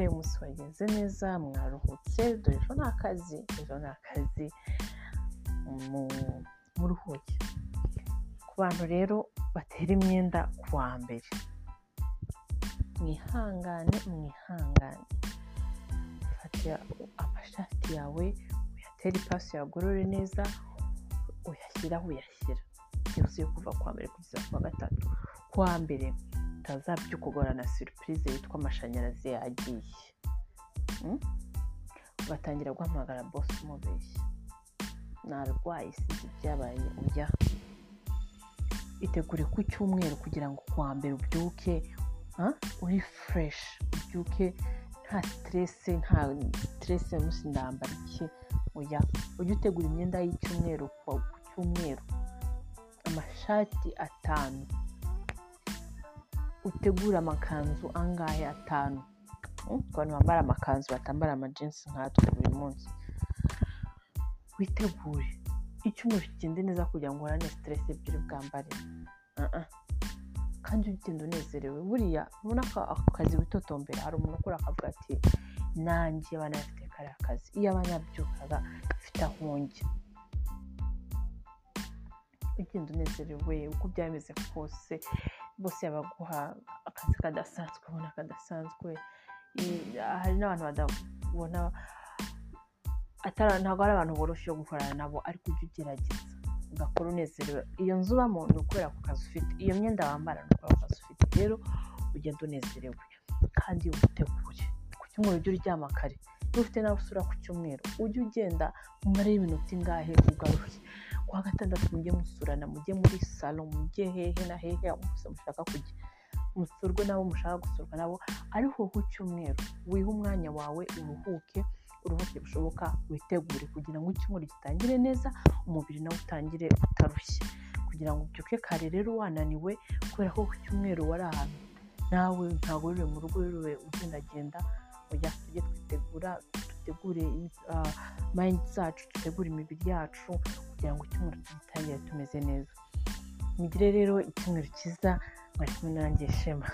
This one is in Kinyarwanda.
mute umunsi wagenze neza mwaruhutse dore ejo ni akazi ejo ni akazi. Mu- muruhuke. Ku bantu rero batera imyenda ku wa mbere. Mwihangane mwihangane. Fata amashati yawe uyatere ipasi uyagorore neza uyashyira aho uyashyira. Byuzuye kuva ku wa mbere kugeza ku wa gatatu. Ku wa mbere utazabyuka ugora na surprise yitwa amashanyarazi yagiye. Mm? ugatangira guhamagara bosi umubeshya narwaye sinzi ibyabaye ujya. Itegure ku cyumweru kugira ngo ku wa mbere ubyuke uri fureshi ubyuke. Nta siteresi nta siteresi munsi ndambara iki? Oya ujye utegura imyenda y'icyumweru ku cyumweru. Amashati atanu. Utegure amakanzu angahe atanu? Ku bantu bambara amakanzu batambara amajinsi nkatwe buri munsi. Witegure. Icyumweru kigende neza kugira ngo uhorane siteresi ebyiri bwambare. Ah. kandi ugenda unezerewe. Buriya ubona ko ako kazi witotombera. Hari umuntu ukora akavuga ati nanjye abana bafite kariya kazi. Iyo abana byukaga mfite ugenda unezerewe uko byaba bimeze kose bose yabaguha akazi kadasanzwe ubona kadasanzwe. Hari n'abantu badabona ntabwo ari abantu boroshye gukorana nabo ariko ujye ugerageza ugakora unezerewe. Iyo nzu ubamo ni ukubera ku kazi ufite iyo myenda wambara ni ukubera ku kazi ufite. Rero ugenda unezerewe kandi witegure ku cyumweru ujye uryama kare niba ufite nawe usura ku cyumweru ujye ugenda umare y'iminota ingahe ugaruke. Ku wa gatandatu mujye musurana mujye muri salo mujye hehe na hehe aho mushaka kujya. Musurwe nabo mushaka gusurwa nabo ariko ku cyumweru wihe umwanya wawe uruhuke uruhuke bushoboka witegure kugira ngo icyumweru gitangire neza umubiri nawe utangire utarushye. Kugira ngo ubyuke kare rero wananiwe kubera ko ku cyumweru wari ahantu nawe ntabwo mu rugo wiriwe ugendagenda ujya tujye twitegura dutegure ah, mayindi zacu dutegure imibiri yacu kugira ngo icyumweru tugitangire tumeze neza. Mugire rero icyumweru cyiza mwari kumwe nanjye shema